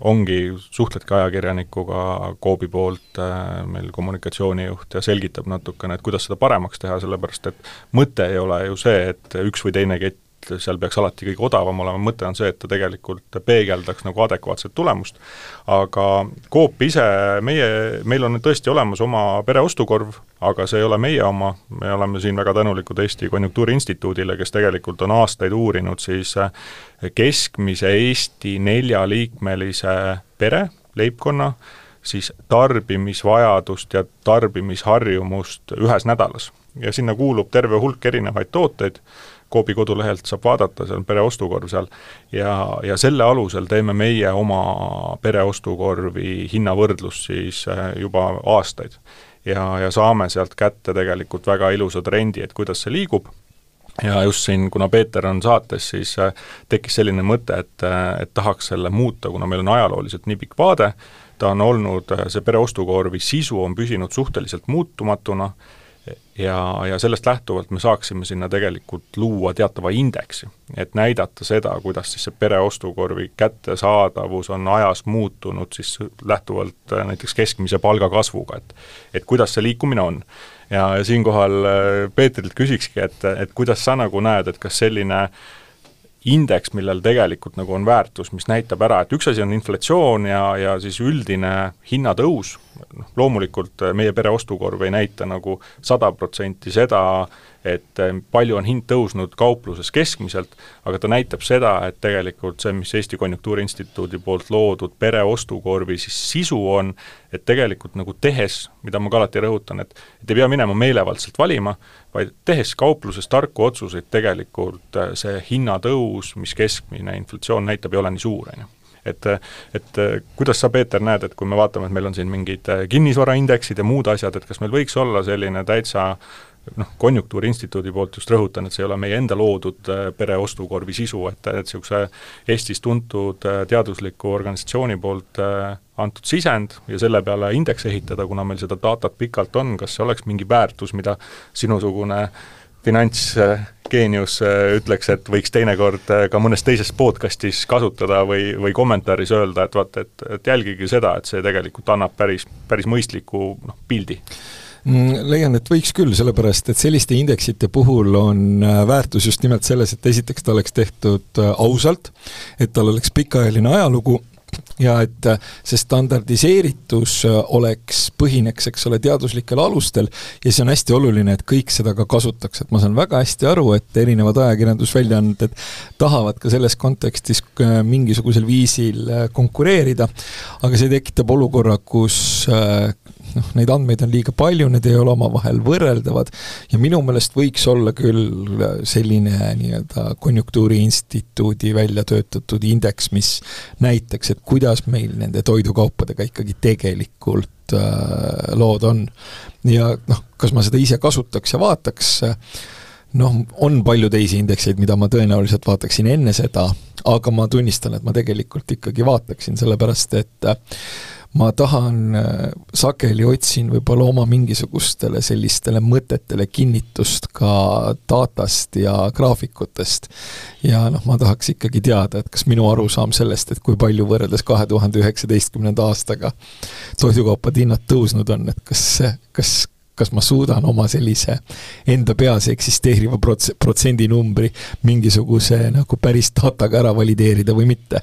ongi, suhtledki ajakirjanikuga Coopi poolt, äh, meil kommunikatsioonijuht ja selgitab natukene, et kuidas seda paremaks teha, sellepärast et mõte ei ole ju see, et üks või teine kett seal peaks alati kõige odavam olema, mõte on see, et ta tegelikult peegeldaks nagu adekvaatset tulemust, aga Coop ise, meie, meil on tõesti olemas oma pereostukorv, aga see ei ole meie oma, me oleme siin väga tänulikud Eesti Konjunktuuriinstituudile, kes tegelikult on aastaid uurinud siis keskmise Eesti neljaliikmelise pere, leibkonna, siis tarbimisvajadust ja tarbimisharjumust ühes nädalas. ja sinna kuulub terve hulk erinevaid tooteid, Coopi kodulehelt saab vaadata, see on pereostukorv seal, ja, ja selle alusel teeme meie oma pereostukorvi hinnavõrdlust siis äh, juba aastaid. ja, ja saame sealt kätte tegelikult väga ilusa trendi, et kuidas see liigub. Ja just siin, kuna Peeter on saates, siis äh, tekkis selline mõte, et, äh, et tahaks selle muuta, kuna meil on ajalooliselt nii pikk vaade, ta on olnud, see pereostukorvi sisu on püsinud suhteliselt muutumatuna ja, ja sellest lähtuvalt me saaksime sinna tegelikult luua teatava indeksi, et näidata seda, kuidas siis see pereostukorvi kättesaadavus on ajas muutunud siis lähtuvalt näiteks keskmise palga kasvuga, et et kuidas see liikumine on. Ja siinkohal äh, Peetrilt küsikski, et, et kuidas sa nagu näed, et kas selline indeks, millel tegelikult nagu on väärtus, mis näitab ära, et üks asi on inflatsioon ja, ja siis üldine hinnatõus, noh loomulikult äh, meie pere ostukorv ei näita nagu sada protsenti seda, et eh, palju on hind tõusnud kaupluses keskmiselt, aga ta näitab seda, et tegelikult see, mis Eesti Konjunktuuriinstituudi poolt loodud pereostukorvi siis sisu on, et tegelikult nagu tehes, mida ma ka alati rõhutan, et et ei pea minema meelevaldselt valima, vaid tehes kaupluses tarku otsuseid, tegelikult eh, see hinnatõus, mis keskmine inflatsioon näitab, ei ole nii suur, on ju. Et, et kuidas sa, Peeter, näed, et kui me vaatame, et meil on siin mingid eh, kinnisvaraindeksid ja muud asjad, et kas meil võiks olla selline täitsa noh, Konjunktuuriinstituudi poolt just rõhutan, et see ei ole meie enda loodud äh, pereostukorvi sisu, et, et niisuguse Eestis tuntud äh, teadusliku organisatsiooni poolt äh, antud sisend ja selle peale indeks ehitada, kuna meil seda datat pikalt on, kas see oleks mingi väärtus, mida sinusugune finantsgeenius ütleks, et võiks teinekord ka mõnes teises podcastis kasutada või, või kommentaaris öelda, et vaata, et, et jälgige seda, et see tegelikult annab päris, päris mõistliku noh, pildi leian, et võiks küll, sellepärast et selliste indeksite puhul on äh, väärtus just nimelt selles, et esiteks ta oleks tehtud äh, ausalt, et tal oleks pikaajaline ajalugu ja et äh, see standardiseeritus oleks, põhineks, eks ole, teaduslikel alustel ja see on hästi oluline, et kõik seda ka kasutaks, et ma saan väga hästi aru, et erinevad ajakirjandusväljaanded tahavad ka selles kontekstis mingisugusel viisil konkureerida, aga see tekitab olukorra, kus noh, neid andmeid on liiga palju, need ei ole omavahel võrreldavad ja minu meelest võiks olla küll selline nii-öelda konjunktuuriinstituudi välja töötatud indeks, mis näitaks, et kuidas meil nende toidukaupadega ikkagi tegelikult äh, lood on. ja noh, kas ma seda ise kasutaks ja vaataks, noh, on palju teisi indekseid, mida ma tõenäoliselt vaataksin enne seda, aga ma tunnistan, et ma tegelikult ikkagi vaataksin, sellepärast et äh, ma tahan, äh, sageli otsin võib-olla oma mingisugustele sellistele mõtetele kinnitust ka datast ja graafikutest. ja noh, ma tahaks ikkagi teada, et kas minu arusaam sellest, et kui palju võrreldes kahe tuhande üheksateistkümnenda aastaga toidukaupade hinnad tõusnud on, et kas, kas, kas ma suudan oma sellise enda peas eksisteeriva prots-, protsendinumbri mingisuguse nagu päris dataga ära valideerida või mitte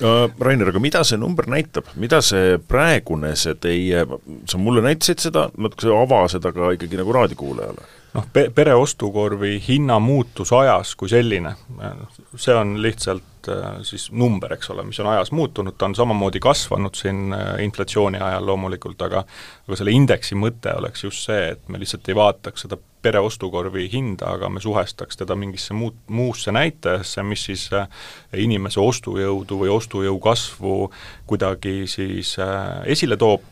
Rainer, aga mida see number näitab, mida see praegune, see teie, sa mulle näitasid seda, natuke ava seda ka ikkagi nagu raadiokuulajale. Noh, pe-, pereostukorvi hinna muutus ajas kui selline, see on lihtsalt äh, siis number, eks ole, mis on ajas muutunud, ta on samamoodi kasvanud siin äh, inflatsiooni ajal loomulikult, aga aga selle indeksi mõte oleks just see, et me lihtsalt ei vaataks seda pereostukorvi hinda, aga me suhestaks teda mingisse muud, muusse näitajasse, mis siis äh, inimese ostujõudu või ostujõu kasvu kuidagi siis äh, esile toob.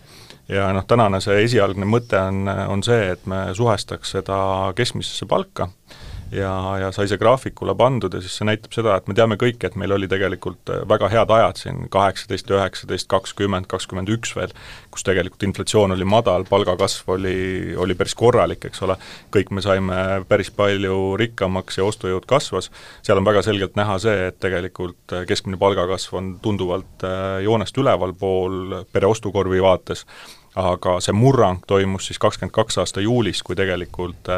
Ja noh, tänane see esialgne mõte on, on see, et me suhestaks seda keskmisesse palka ja, ja sai see graafikule pandud ja siis see näitab seda, et me teame kõik, et meil oli tegelikult äh, väga head ajad siin kaheksateist, üheksateist, kakskümmend, kakskümmend üks veel, kus tegelikult inflatsioon oli madal, palgakasv oli, oli päris korralik, eks ole, kõik me saime päris palju rikkamaks ja ostujõud kasvas, seal on väga selgelt näha see, et tegelikult äh, keskmine palgakasv on tunduvalt äh, joonest ülevalpool pere ostukorvi vaates, aga see murrang toimus siis kakskümmend kaks aasta juulis, kui tegelikult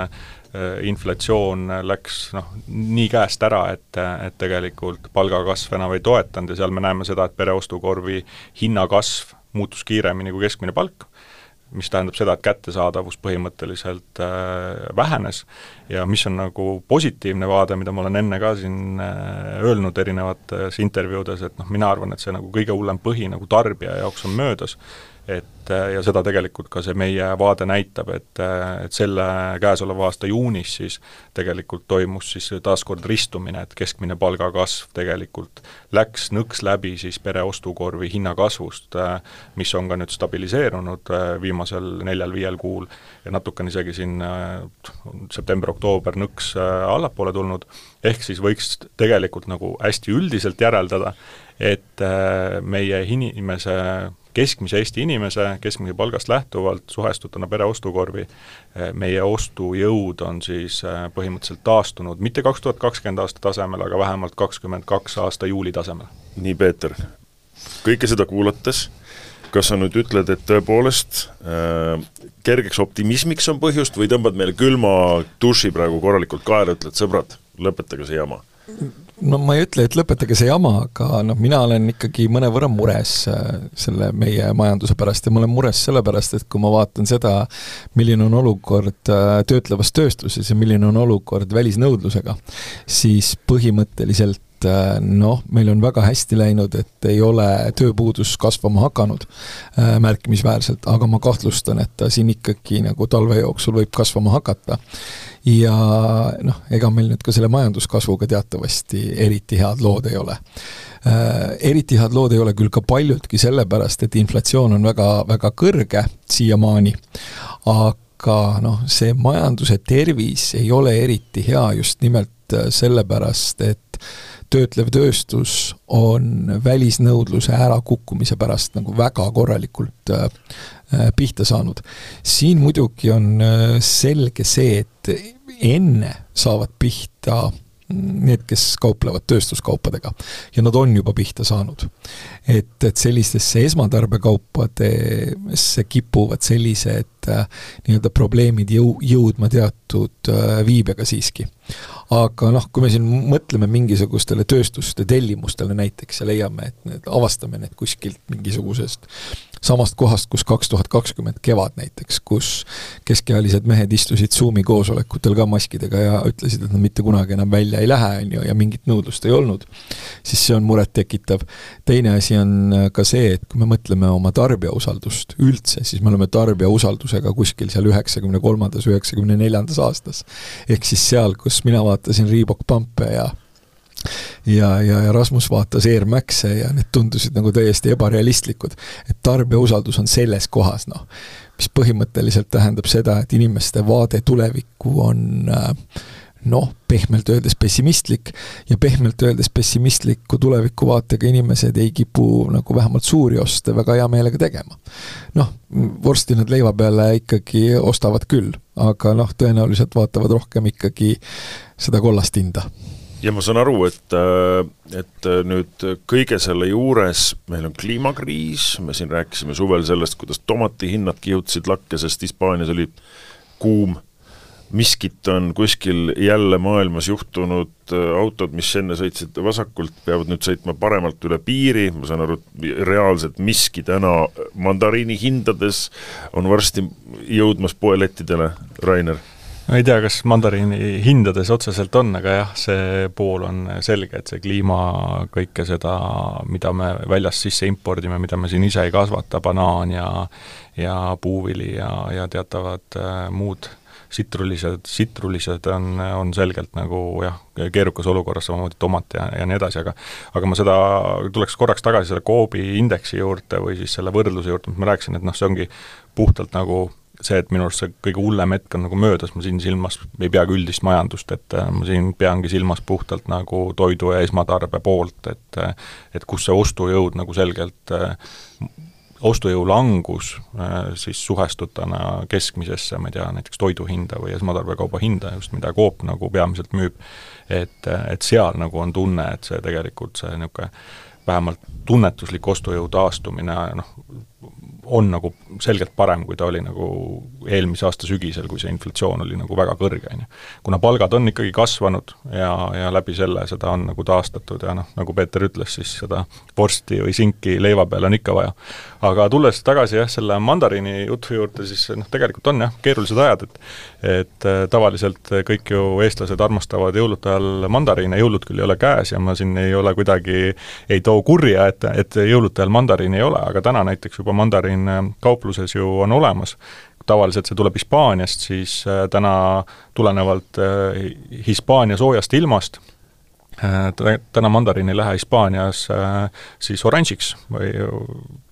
inflatsioon läks noh, nii käest ära, et, et tegelikult palgakasv enam ei toetanud ja seal me näeme seda, et pereostukorvi hinnakasv muutus kiiremini kui keskmine palk mis tähendab seda, et kättesaadavus põhimõtteliselt äh, vähenes. Ja mis on nagu positiivne vaade, mida ma olen enne ka siin äh, öelnud erinevates intervjuudes, et noh, mina arvan, et see nagu kõige hullem põhi nagu tarbija jaoks on möödas, et äh, ja seda tegelikult ka see meie vaade näitab, et, äh, et selle käesoleva aasta juunis siis tegelikult toimus siis taaskord ristumine, et keskmine palgakasv tegelikult läks nõks läbi siis pere ostukorvi hinnakasvust, äh, mis on ka nüüd stabiliseerunud viimasel neljal-viiel kuul ja natukene isegi siin september-oktoober nõks allapoole tulnud, ehk siis võiks tegelikult nagu hästi üldiselt järeldada, et meie inimese keskmise Eesti inimese keskmise palgast lähtuvalt suhestutuna pere ostukorvi, eh, meie ostujõud on siis eh, põhimõtteliselt taastunud mitte kaks tuhat kakskümmend aasta tasemel, aga vähemalt kakskümmend kaks aasta juuli tasemel. nii, Peeter, kõike seda kuulates, kas sa nüüd ütled, et tõepoolest äh, kergeks optimismiks on põhjust või tõmbad meile külma duši praegu korralikult kaela, ütled sõbrad, lõpetage see jama? No ma ei ütle, et lõpetage see jama, aga noh, mina olen ikkagi mõnevõrra mures äh, selle meie majanduse pärast ja ma olen mures sellepärast, et kui ma vaatan seda, milline on olukord äh, töötlevas tööstuses ja milline on olukord välisnõudlusega, siis põhimõtteliselt äh, noh, meil on väga hästi läinud, et ei ole tööpuudus kasvama hakanud märkimisväärselt, aga ma kahtlustan, et ta siin ikkagi nagu talve jooksul võib kasvama hakata ja noh, ega meil nüüd ka selle majanduskasvuga teatavasti eriti head lood ei ole äh,. Eriti head lood ei ole küll ka paljudki sellepärast, et inflatsioon on väga, väga kõrge siiamaani, aga noh, see majanduse tervis ei ole eriti hea just nimelt äh, sellepärast, et töötlev tööstus on välisnõudluse ärakukkumise pärast nagu väga korralikult äh, Äh, pihta saanud. siin muidugi on äh, selge see, et enne saavad pihta need, kes kauplevad tööstuskaupadega. ja nad on juba pihta saanud. et, et sellistesse esmatarbekaupadesse kipuvad sellised nii-öelda probleemid jõu, jõudma teatud äh, viibega siiski. aga noh, kui me siin mõtleme mingisugustele tööstuste tellimustele näiteks ja leiame, et need, avastame need kuskilt mingisugusest samast kohast, kus kaks tuhat kakskümmend kevad näiteks, kus keskealised mehed istusid Zoomi koosolekutel ka maskidega ja ütlesid, et nad mitte kunagi enam välja ei lähe, on ju, ja mingit nõudlust ei olnud, siis see on murettekitav. teine asi on ka see, et kui me mõtleme oma tarbija usaldust üldse, siis me oleme tarbija usaldusega kuskil seal üheksakümne kolmandas, üheksakümne neljandas aastas. ehk siis seal, kus mina vaatasin Reebok Pumpe ja ja, ja, ja Rasmus vaatas Air Max'e ja need tundusid nagu täiesti ebarealistlikud. et tarbija usaldus on selles kohas, noh, mis põhimõtteliselt tähendab seda, et inimeste vaade tulevikku on äh, noh, pehmelt öeldes pessimistlik. Ja pehmelt öeldes pessimistliku tulevikuvaatega inimesed ei kipu nagu vähemalt suuri oste väga hea meelega tegema. noh, vorsti nad leiva peale ikkagi ostavad küll, aga noh, tõenäoliselt vaatavad rohkem ikkagi seda kollast hinda. Ja ma saan aru, et, äh, et äh, nüüd kõige selle juures meil on kliimakriis, me siin rääkisime suvel sellest, kuidas tomatihinnad kihutasid lakke, sest Hispaanias oli kuum, miskit on kuskil jälle maailmas juhtunud, äh, autod, mis enne sõitsid vasakult, peavad nüüd sõitma paremalt üle piiri, ma saan aru, et reaalselt miski täna mandariini hindades on varsti jõudmas poelettidele, Rainer? Ma ei tea, kas mandariini hindades otseselt on, aga jah, see pool on selge, et see kliima, kõike seda, mida me väljast sisse impordime, mida me siin ise ei kasvata, banaan ja ja puuvili ja, ja teatavad äh, muud sitrulised, sitrulised on, on selgelt nagu jah, keerukas olukorras, samamoodi tomat ja, ja nii edasi, aga aga ma seda, tuleks korraks tagasi selle Coopi indeksi juurde või siis selle võrdluse juurde, mis ma rääkisin, et noh, see ongi puhtalt nagu see, et minu arust see kõige hullem hetk on nagu möödas, ma siin silmas ei peagi üldist majandust, et äh, ma siin peangi silmas puhtalt nagu toidu ja esmatarbe poolt, et äh, et kus see ostujõud nagu selgelt äh, ostujõu langus siis suhestutuna keskmisesse, ma ei tea, näiteks toidu hinda või esmatarbekauba hinda just, mida Coop nagu peamiselt müüb, et, et seal nagu on tunne, et see tegelikult see niisugune vähemalt tunnetuslik ostujõu taastumine noh, on nagu selgelt parem, kui ta oli nagu eelmise aasta sügisel, kui see inflatsioon oli nagu väga kõrge, on ju. kuna palgad on ikkagi kasvanud ja, ja läbi selle seda on nagu taastatud ja noh, nagu Peeter ütles, siis seda vorsti või sinki leiva peal on ikka vaja. aga tulles tagasi jah, selle mandariini jutu juurde, siis noh, tegelikult on jah, keerulised ajad, et et äh, tavaliselt kõik ju eestlased armastavad jõulude ajal mandariine, jõulud küll ei ole käes ja ma siin ei ole kuidagi, ei too kurja, et, et jõulude ajal mandariini ei ole, aga täna näiteks juba mandariin äh, kaupluses ju on olemas. Tavaliselt see tuleb Hispaaniast, siis äh, täna tulenevalt Hispaania soojast ilmast täna mandariin ei lähe Hispaanias siis oranžiks või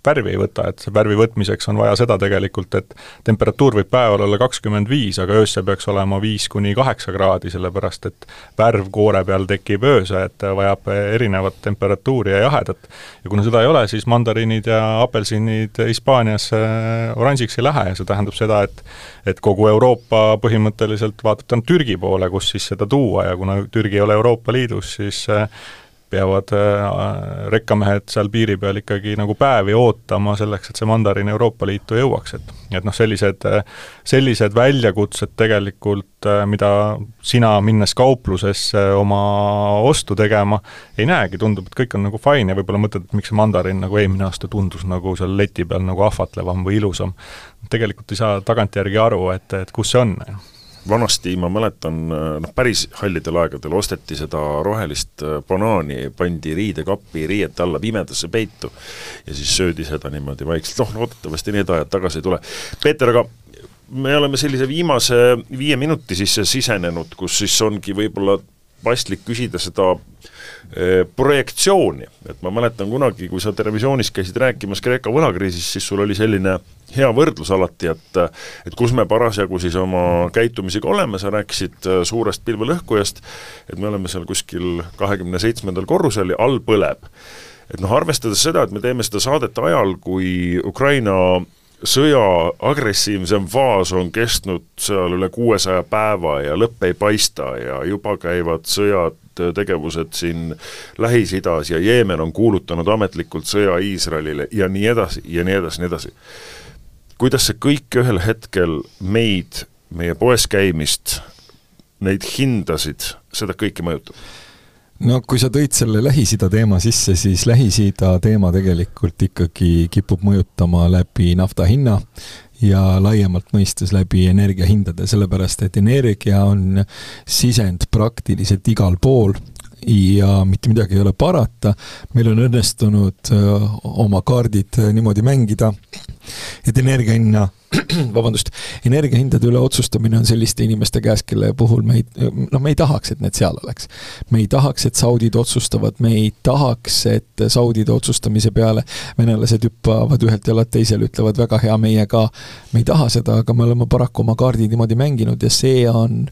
värvi ei võta, et värvi võtmiseks on vaja seda tegelikult, et temperatuur võib päeval olla kakskümmend viis, aga öösel peaks olema viis kuni kaheksa kraadi, sellepärast et värv koore peal tekib öösel, et vajab erinevat temperatuuri ja jahedat. ja kuna seda ei ole, siis mandariinid ja apelsinid Hispaanias oranžiks ei lähe ja see tähendab seda, et et kogu Euroopa põhimõtteliselt vaatab täna Türgi poole, kus siis seda tuua ja kuna Türgi ei ole Euroopa Liidus, siis peavad äh, rekkamehed seal piiri peal ikkagi nagu päevi ootama selleks, et see mandariin Euroopa Liitu jõuaks, et et noh, sellised, sellised väljakutsed tegelikult, äh, mida sina, minnes kauplusesse oma ostu tegema, ei näegi, tundub, et kõik on nagu fine ja võib-olla mõtled, et miks see mandariin nagu eelmine aasta tundus nagu seal leti peal nagu ahvatlevam või ilusam. tegelikult ei saa tagantjärgi aru, et, et kus see on vanasti ma mäletan, noh päris hallidel aegadel osteti seda rohelist äh, banaani, pandi riidekappi riiete alla pimedasse peitu ja siis söödi seda niimoodi vaikselt, noh loodetavasti need ajad tagasi ei tule. Peeter, aga me oleme sellise viimase viie minuti sisse sisenenud, kus siis ongi võib-olla paslik küsida seda eh, projektsiooni, et ma mäletan kunagi, kui sa Terevisioonis käisid rääkimas Kreeka võlakriisist, siis sul oli selline hea võrdlus alati, et et kus me parasjagu siis oma käitumisega oleme, sa rääkisid eh, suurest pilvelõhkujast, et me oleme seal kuskil kahekümne seitsmendal korrusel ja all põleb. et noh, arvestades seda, et me teeme seda saadet ajal, kui Ukraina sõja agressiivsem faas on kestnud seal üle kuuesaja päeva ja lõpp ei paista ja juba käivad sõjad, tegevused siin Lähis-Idas ja Jeemen on kuulutanud ametlikult sõja Iisraelile ja nii edasi ja nii edasi, nii edasi. kuidas see kõik ühel hetkel meid, meie poes käimist, neid hindasid, seda kõike mõjutab? No kui sa tõid selle Lähis-Ida teema sisse, siis Lähis-Ida teema tegelikult ikkagi kipub mõjutama läbi nafta hinna ja laiemalt mõistes läbi energiahindade, sellepärast et energia on sisend praktiliselt igal pool ja mitte midagi ei ole parata, meil on õnnestunud äh, oma kaardid äh, niimoodi mängida, et energia hinna vabandust, energiahindade üle otsustamine on selliste inimeste käes, kelle puhul me ei, noh, me ei tahaks, et need seal oleks. me ei tahaks, et saudid otsustavad, me ei tahaks, et saudide otsustamise peale venelased hüppavad ühelt jalalt teisele, ütlevad väga hea, meie ka. me ei taha seda, aga me oleme paraku oma kaardid niimoodi mänginud ja see on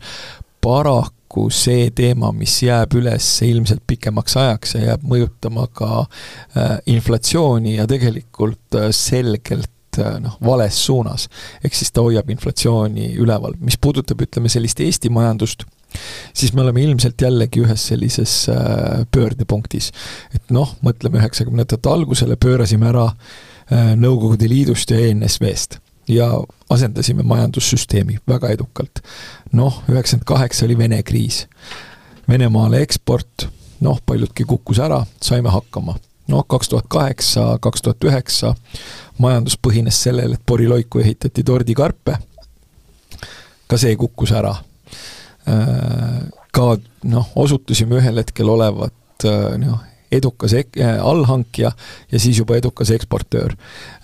paraku see teema, mis jääb üles ilmselt pikemaks ajaks ja jääb mõjutama ka äh, inflatsiooni ja tegelikult äh, selgelt Äh, noh, vales suunas. ehk siis ta hoiab inflatsiooni üleval. mis puudutab, ütleme, sellist Eesti majandust, siis me oleme ilmselt jällegi ühes sellises pöördepunktis. et noh, mõtleme üheksakümnendate algusele, pöörasime ära Nõukogude Liidust ja ENSV-st ja asendasime majandussüsteemi väga edukalt. noh, üheksakümmend kaheksa oli Vene kriis. Venemaale eksport, noh, paljudki kukkus ära, saime hakkama noh, kaks tuhat kaheksa, kaks tuhat üheksa majandus põhines sellel, et poriloiku ehitati tordikarpe, ka see kukkus ära. Äh, ka noh, osutusime ühel hetkel olevat äh, noh, edukas ek-, äh, allhankija ja siis juba edukas eksportöör.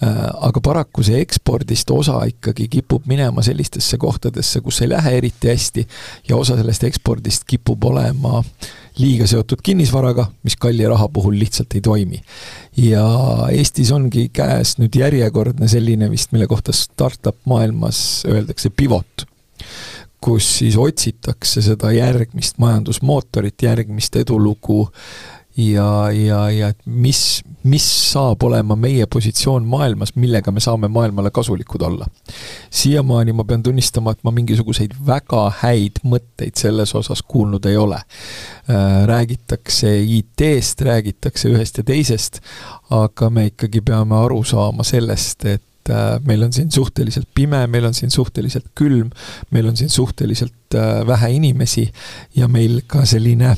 Aga paraku see ekspordist osa ikkagi kipub minema sellistesse kohtadesse, kus ei lähe eriti hästi ja osa sellest ekspordist kipub olema äh, liiga seotud kinnisvaraga, mis kalli raha puhul lihtsalt ei toimi. ja Eestis ongi käes nüüd järjekordne selline vist, mille kohta startup maailmas öeldakse pivot, kus siis otsitakse seda järgmist majandusmootorit, järgmist edulugu ja, ja, ja et mis, mis saab olema meie positsioon maailmas, millega me saame maailmale kasulikud olla. siiamaani ma pean tunnistama, et ma mingisuguseid väga häid mõtteid selles osas kuulnud ei ole. Äh, räägitakse IT-st, räägitakse ühest ja teisest, aga me ikkagi peame aru saama sellest, et äh, meil on siin suhteliselt pime, meil on siin suhteliselt külm, meil on siin suhteliselt äh, vähe inimesi ja meil ka selline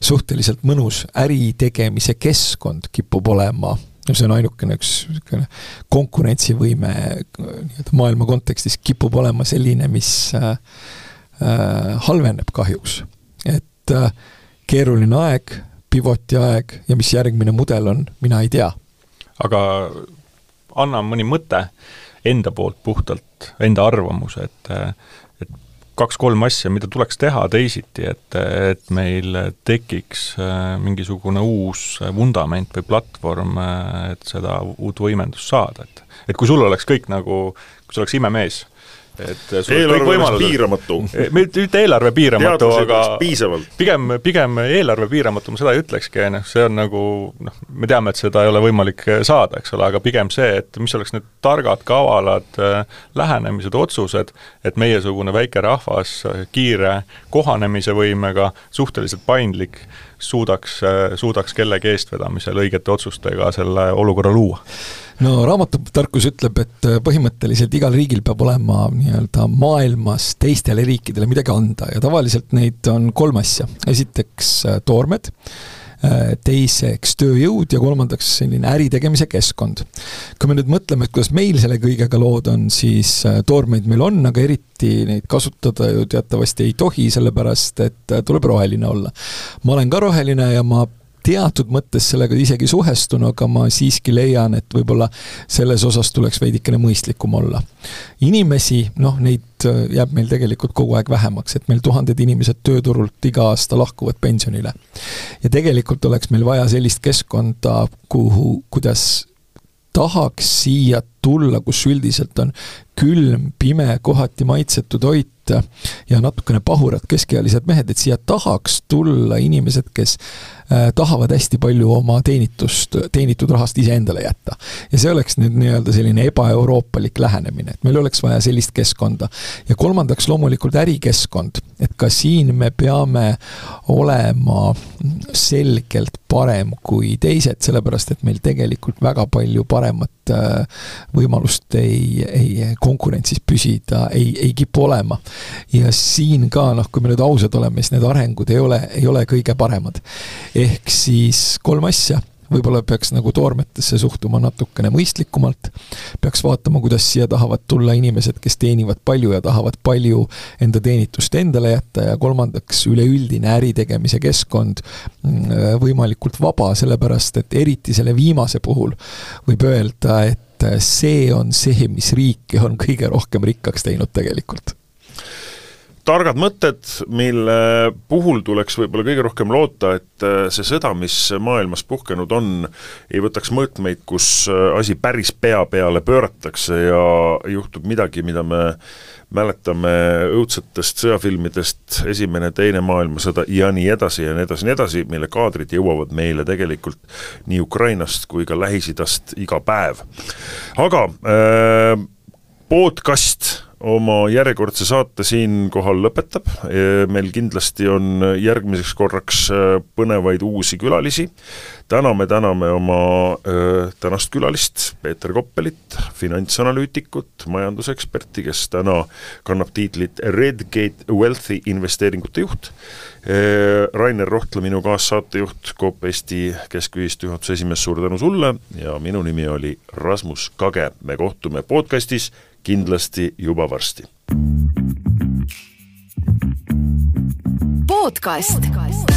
suhteliselt mõnus äritegemise keskkond kipub olema no see on ainukene üks niisugune konkurentsivõime nii-öelda maailma kontekstis kipub olema selline, mis äh, äh, halveneb kahjuks. et äh, keeruline aeg, pivoti aeg ja mis järgmine mudel on, mina ei tea. aga anna mõni mõte enda poolt puhtalt, enda arvamuse, et et kaks-kolm asja, mida tuleks teha teisiti, et, et meil tekiks äh, mingisugune uus vundament või platvorm, äh, et seda uut võimendust saada, et et kui sul oleks kõik nagu, kui sa oleks imemees, et eelarve oleks piiramatu. mitte, eelarve piiramatu, aga piisavalt. pigem, pigem eelarve piiramatu, ma seda ei ütlekski, on ju, see on nagu noh, me teame, et seda ei ole võimalik saada, eks ole, aga pigem see, et mis oleks need targad, kavalad äh, lähenemised, otsused, et meiesugune väike rahvas, kiire kohanemise võimega, suhteliselt paindlik, suudaks, suudaks kellegi eestvedamisel õigete otsustega selle olukorra luua no raamatutarkus ütleb, et äh, põhimõtteliselt igal riigil peab olema nii-öelda maailmas teistele riikidele midagi anda ja tavaliselt neid on kolm asja. esiteks äh, toormed, äh, teiseks tööjõud ja kolmandaks selline äritegemise keskkond. kui me nüüd mõtleme, et kuidas meil selle kõigega lood on, siis toormeid meil on, aga eriti neid kasutada ju teatavasti ei tohi, sellepärast et tuleb roheline olla. ma olen ka roheline ja ma teatud mõttes sellega isegi suhestun, aga ma siiski leian, et võib-olla selles osas tuleks veidikene mõistlikum olla. inimesi, noh, neid äh, jääb meil tegelikult kogu aeg vähemaks, et meil tuhanded inimesed tööturult iga aasta lahkuvad pensionile. ja tegelikult oleks meil vaja sellist keskkonda, kuhu, kuidas tahaks siia tulla, kus üldiselt on külm, pime, kohati maitsetu toit ja natukene pahurad keskealised mehed, et siia tahaks tulla inimesed, kes Äh, tahavad hästi palju oma teenitust, teenitud rahast iseendale jätta. ja see oleks nüüd nii-öelda selline ebaeuroopalik lähenemine, et meil oleks vaja sellist keskkonda. ja kolmandaks loomulikult ärikeskkond, et ka siin me peame olema selgelt parem kui teised, sellepärast et meil tegelikult väga palju paremat äh, võimalust ei, ei konkurentsis püsida ei, ei kipu olema. ja siin ka noh, kui me nüüd ausad oleme, siis need arengud ei ole, ei ole kõige paremad ehk siis kolm asja võib-olla peaks nagu toormetesse suhtuma natukene mõistlikumalt, peaks vaatama, kuidas siia tahavad tulla inimesed, kes teenivad palju ja tahavad palju enda teenitust endale jätta. Ja kolmandaks, üleüldine äritegemise keskkond mm, võimalikult vaba, sellepärast et eriti selle viimase puhul võib öelda, et see on see, mis riiki on kõige rohkem rikkaks teinud tegelikult targad mõtted, mille puhul tuleks võib-olla kõige rohkem loota, et äh, see sõda, mis maailmas puhkenud on, ei võtaks mõõtmeid, kus äh, asi päris pea peale pööratakse ja juhtub midagi, mida me mäletame õudsetest sõjafilmidest Esimene, Teine maailmasõda ja nii edasi ja nii edasi, nii edasi, mille kaadrid jõuavad meile tegelikult nii Ukrainast kui ka Lähis-Idast iga päev. aga äh, podcast oma järjekordse saate siinkohal lõpetab, meil kindlasti on järgmiseks korraks äh, põnevaid uusi külalisi, täna me täname oma äh, tänast külalist, Peeter Koppelit, finantsanalüütikut, majanduseksperti, kes täna kannab tiitlit Redgate Wealthy investeeringute juht, Rainer Rohtla, minu kaassaatejuht, Coop Eesti Keskühistu juhatuse esimees, suur tänu sulle. Ja minu nimi oli Rasmus Kage, me kohtume podcastis kindlasti juba varsti. podcast